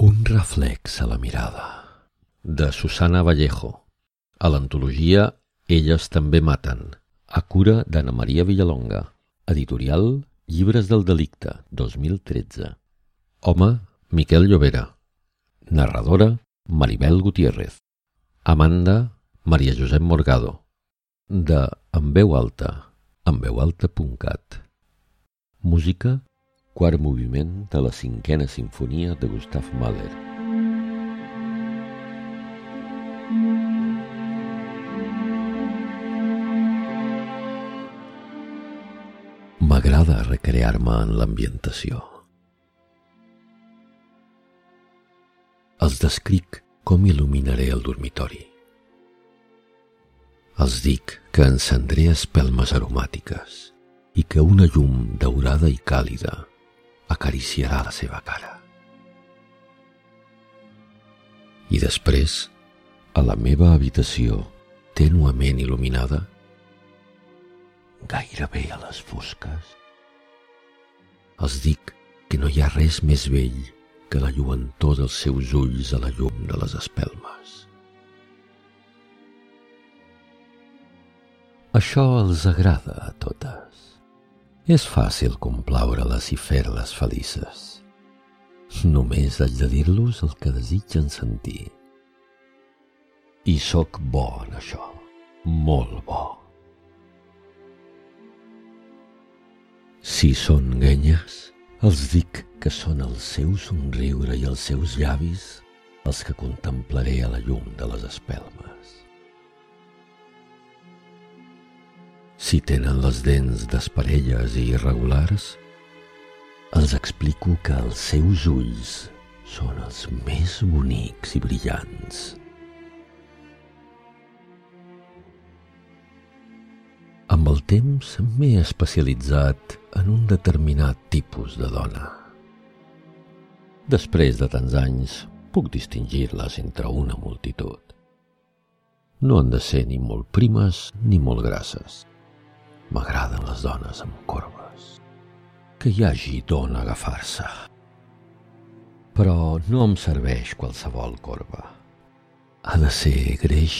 Un reflex a la mirada. De Susana Vallejo. A l'antologia Elles també maten. A cura d'Anna Maria Villalonga. Editorial Llibres del Delicte, 2013. Home, Miquel Llobera. Narradora, Maribel Gutiérrez. Amanda, Maria Josep Morgado. De En veu alta, enveualta.cat. Música, quart moviment de la cinquena sinfonia de Gustav Mahler. M'agrada recrear-me en l'ambientació. Els descric com il·luminaré el dormitori. Els dic que encendré espelmes aromàtiques i que una llum daurada i càlida acariciarà la seva cara. I després, a la meva habitació, tènuament il·luminada, gairebé a les fosques, els dic que no hi ha res més vell que la lluentor dels seus ulls a la llum de les espelmes. Això els agrada a totes. És fàcil complaure-les i fer-les felices. Només haig de dir-los el que desitgen sentir. I sóc bo en això, molt bo. Si són guenyes, els dic que són el seu somriure i els seus llavis els que contemplaré a la llum de les espelmes. Si tenen les dents desparelles i irregulars, els explico que els seus ulls són els més bonics i brillants. Amb el temps m'he especialitzat en un determinat tipus de dona. Després de tants anys, puc distingir-les entre una multitud. No han de ser ni molt primes ni molt grasses. M'agraden les dones amb corbes. Que hi hagi d'on agafar-se. Però no em serveix qualsevol corba. Ha de ser greix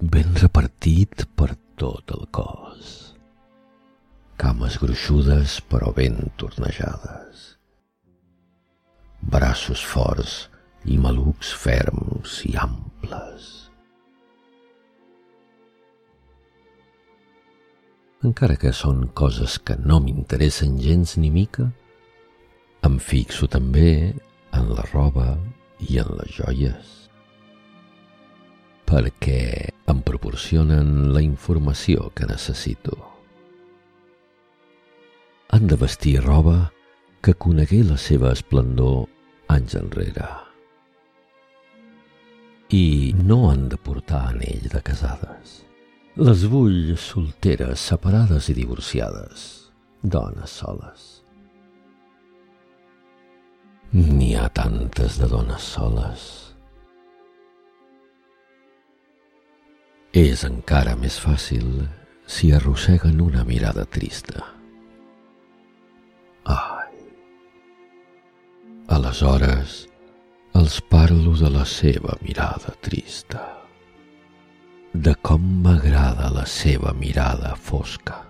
ben repartit per tot el cos. Cames gruixudes però ben tornejades. Braços forts i malucs ferms i amples. Encara que són coses que no m'interessen gens ni mica, em fixo també en la roba i en les joies perquè em proporcionen la informació que necessito. Han de vestir roba que conegué la seva esplendor anys enrere. I no han de portar anell de casades. Les vull solteres, separades i divorciades, dones soles. N'hi ha tantes de dones soles És encara més fàcil si arrosseguen una mirada trista. Ai. Aleshores, els parlo de la seva mirada trista, de com m'agrada la seva mirada fosca,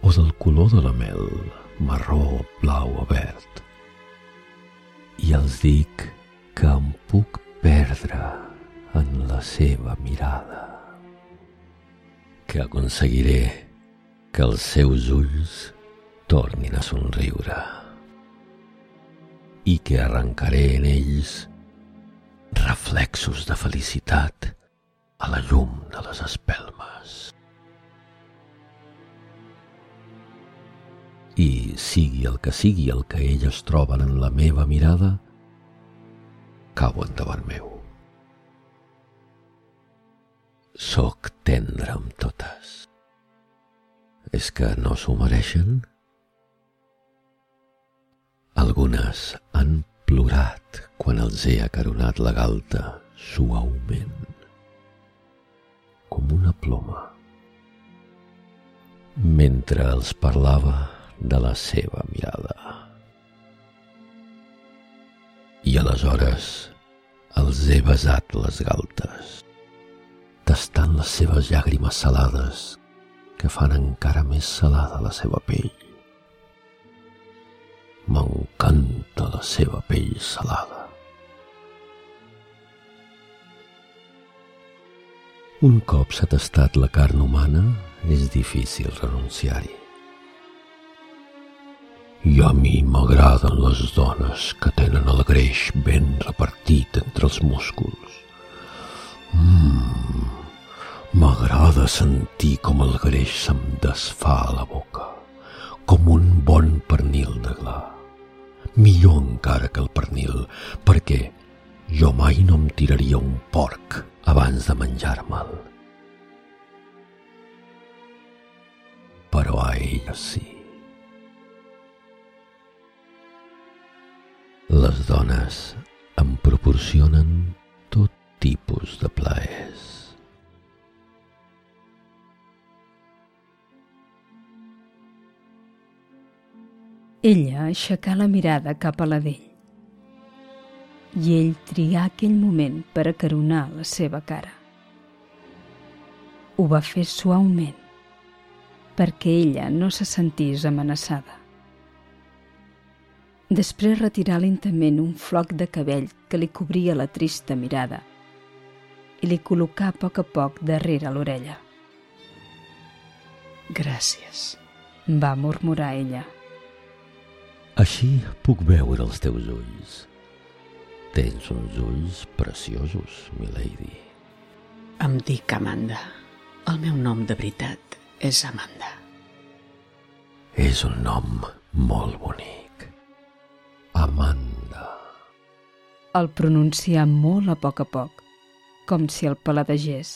o del color de la mel, marró, blau o verd. I els dic que em puc perdre en la seva mirada, que aconseguiré que els seus ulls tornin a somriure. I que arrencaré en ells reflexos de felicitat a la llum de les espelmes. I sigui el que sigui el que elles troben en la meva mirada, cauen davant meu. Soc tendre amb totes. És que no s'ho mereixen? Algunes han plorat quan els he acaronat la galta suaument, ploma, mentre els parlava de la seva mirada. I aleshores els he besat les galtes, tastant les seves llàgrimes salades que fan encara més salada la seva pell. M'encanta la seva pell salada. Un cop s'ha tastat la carn humana, és difícil renunciar-hi. I a mi m'agraden les dones que tenen el greix ben repartit entre els músculs. Mmm, m'agrada sentir com el greix se'm desfà a la boca, com un bon pernil de gla. Millor encara que el pernil, perquè jo mai no em tiraria un porc abans de menjar-me'l. Però a ella sí. Les dones em proporcionen tot tipus de plaers. Ella aixecà la mirada cap a la d'ell i ell trigà aquell moment per acaronar la seva cara. Ho va fer suaument, perquè ella no se sentís amenaçada. Després retirà lentament un floc de cabell que li cobria la trista mirada i li col·locà a poc a poc darrere l'orella. Gràcies, va murmurar ella. Així puc veure els teus ulls. Tens uns ulls preciosos, milady. Em dic Amanda. El meu nom de veritat és Amanda. És un nom molt bonic. Amanda. El pronuncià molt a poc a poc, com si el paladegés.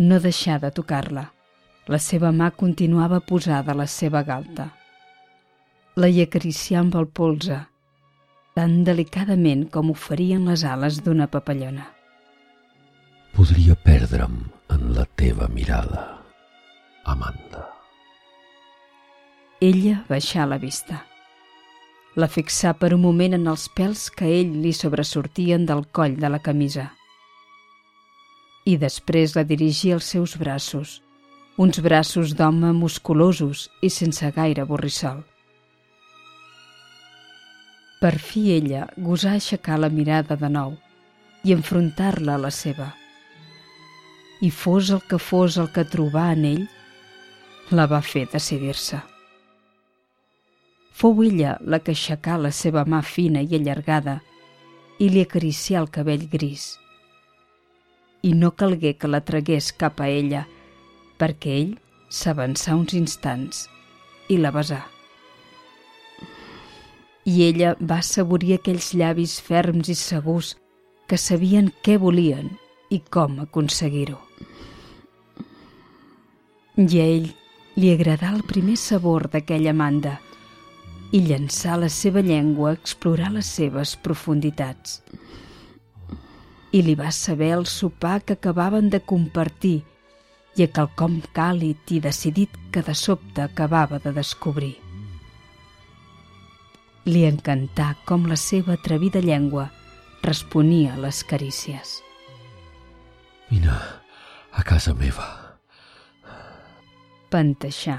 No deixà de tocar-la. La seva mà continuava posada a la seva galta. La hi acaricià amb el polze, tan delicadament com ho farien les ales d'una papallona. Podria perdre'm en la teva mirada, Amanda. Ella baixà la vista. La fixà per un moment en els pèls que ell li sobresortien del coll de la camisa. I després la dirigia als seus braços, uns braços d'home musculosos i sense gaire borrissol. Per fi ella gosà aixecar la mirada de nou i enfrontar-la a la seva. I fos el que fos el que trobà en ell, la va fer decidir-se. Fou ella la que aixecà la seva mà fina i allargada i li acaricià el cabell gris. I no calgué que la tragués cap a ella, perquè ell s'avançà uns instants i la besà i ella va assaborir aquells llavis ferms i segurs que sabien què volien i com aconseguir-ho. I a ell li agradà el primer sabor d'aquella manda i llançar la seva llengua a explorar les seves profunditats. I li va saber el sopar que acabaven de compartir i a quelcom càlid i decidit que de sobte acabava de descobrir. Li encantà com la seva atrevida llengua responia a les carícies. Vine a casa meva. Panteixà.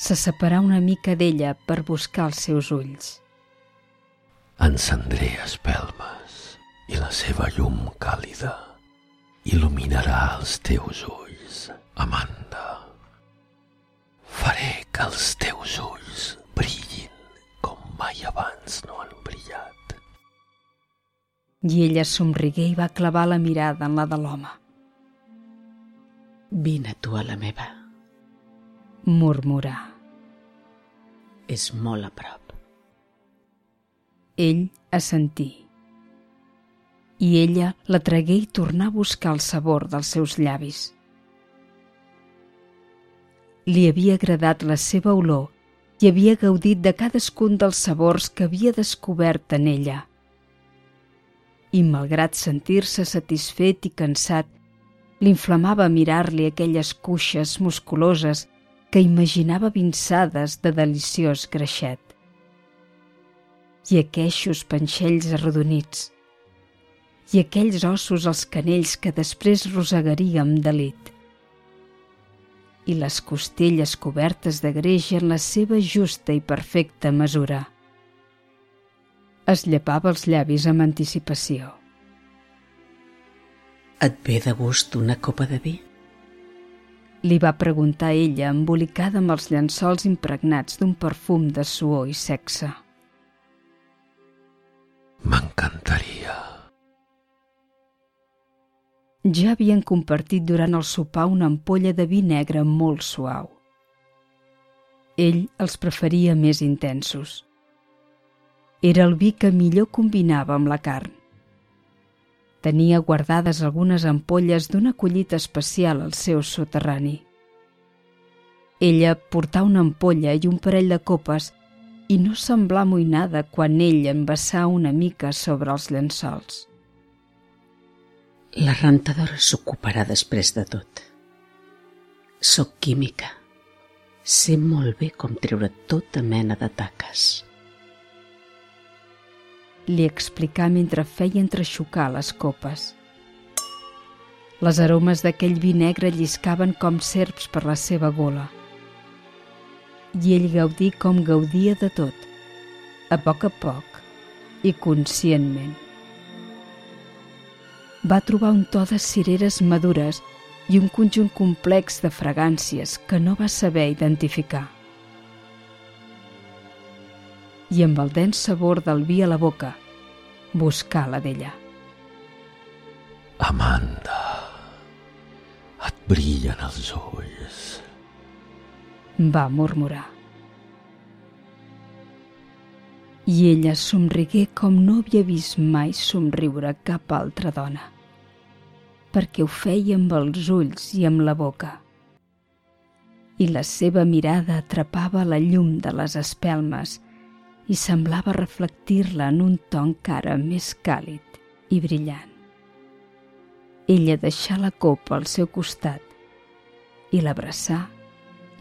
Se separà una mica d'ella per buscar els seus ulls. Encendré espelmes i la seva llum càlida il·luminarà els teus ulls, Amanda. Faré que els teus ulls abans no han brillat. I ella somrigué i va clavar la mirada en la de l'home. Vine tu a la meva. Murmurà. És molt a prop. Ell assentí. I ella la tragué i tornà a buscar el sabor dels seus llavis. Li havia agradat la seva olor havia gaudit de cadascun dels sabors que havia descobert en ella. I malgrat sentir-se satisfet i cansat, l'inflamava mirar-li aquelles cuixes musculoses que imaginava vinçades de deliciós greixet. i aqueixos panxells arrodonits i aquells ossos als canells que després rosegaríem delit i les costelles cobertes de greix en la seva justa i perfecta mesura. Es llepava els llavis amb anticipació. Et ve de gust una copa de vi? Li va preguntar ella, embolicada amb els llençols impregnats d'un perfum de suor i sexe. Ja havien compartit durant el sopar una ampolla de vi negre molt suau. Ell els preferia més intensos. Era el vi que millor combinava amb la carn. Tenia guardades algunes ampolles d'una collita especial al seu soterrani. Ella portà una ampolla i un parell de copes i no semblà amoïnada quan ell en vessà una mica sobre els llençols. La rentadora s'ocuparà després de tot. Soc química. Sé molt bé com treure tota mena de taques. Li explicà mentre feia entrexocar les copes. Les aromes d'aquell vi negre lliscaven com serps per la seva gola. I ell gaudí com gaudia de tot, a poc a poc i conscientment va trobar un to de cireres madures i un conjunt complex de fragàncies que no va saber identificar. I amb el dens sabor del vi a la boca, buscà la d'ella. Amanda, et brillen els ulls. Va murmurar. I ella somrigué com no havia vist mai somriure cap altra dona perquè ho feia amb els ulls i amb la boca. I la seva mirada atrapava la llum de les espelmes i semblava reflectir-la en un to encara més càlid i brillant. Ella deixà la copa al seu costat i l'abraçà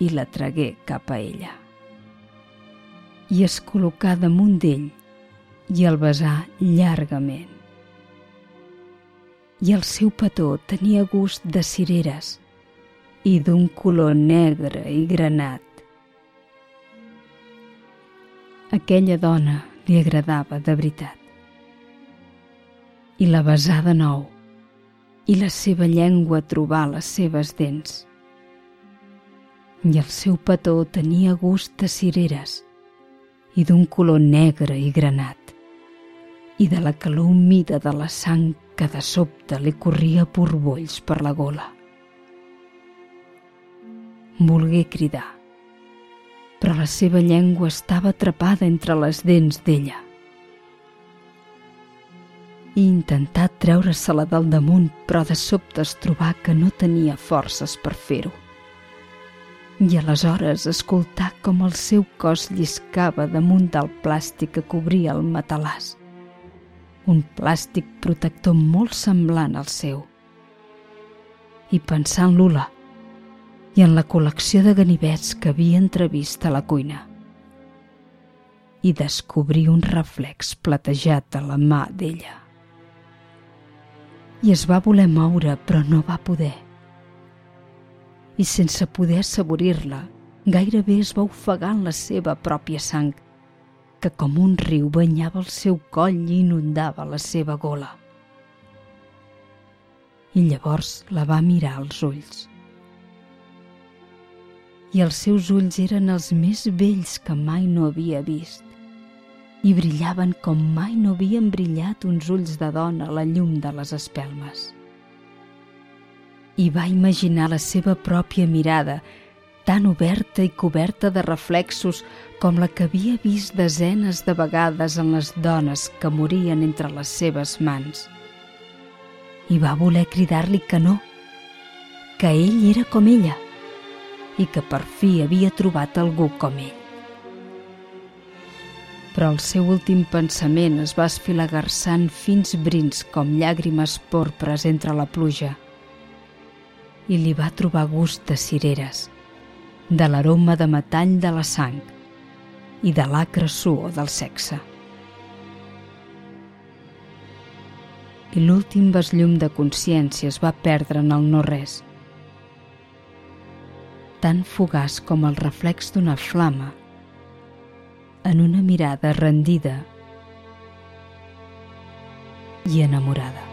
i la tragué cap a ella. I es col·locà damunt d'ell i el besà llargament i el seu petó tenia gust de cireres i d'un color negre i granat. Aquella dona li agradava de veritat. I la besà de nou, i la seva llengua trobà les seves dents. I el seu petó tenia gust de cireres i d'un color negre i granat i de la calor humida de la sang que de sobte li corria porbolls per la gola. Volgué cridar, però la seva llengua estava atrapada entre les dents d'ella. I intentà treure-se-la del damunt, però de sobte es trobà que no tenia forces per fer-ho. I aleshores escoltà com el seu cos lliscava damunt del plàstic que cobria el matalàs un plàstic protector molt semblant al seu. I pensar en l'Ula i en la col·lecció de ganivets que havia entrevist a la cuina. I descobrir un reflex platejat a la mà d'ella. I es va voler moure, però no va poder. I sense poder assaborir-la, gairebé es va ofegar en la seva pròpia sang que com un riu banyava el seu coll i inundava la seva gola. I llavors la va mirar als ulls. I els seus ulls eren els més vells que mai no havia vist i brillaven com mai no havien brillat uns ulls de dona a la llum de les espelmes. I va imaginar la seva pròpia mirada tan oberta i coberta de reflexos com la que havia vist desenes de vegades en les dones que morien entre les seves mans. I va voler cridar-li que no, que ell era com ella i que per fi havia trobat algú com ell. Però el seu últim pensament es va esfilagarçar en fins brins com llàgrimes porpres entre la pluja i li va trobar gust de cireres de l'aroma de metall de la sang i de l'acre suor del sexe. I l'últim besllum de consciència es va perdre en el no-res, tan fugaç com el reflex d'una flama en una mirada rendida i enamorada.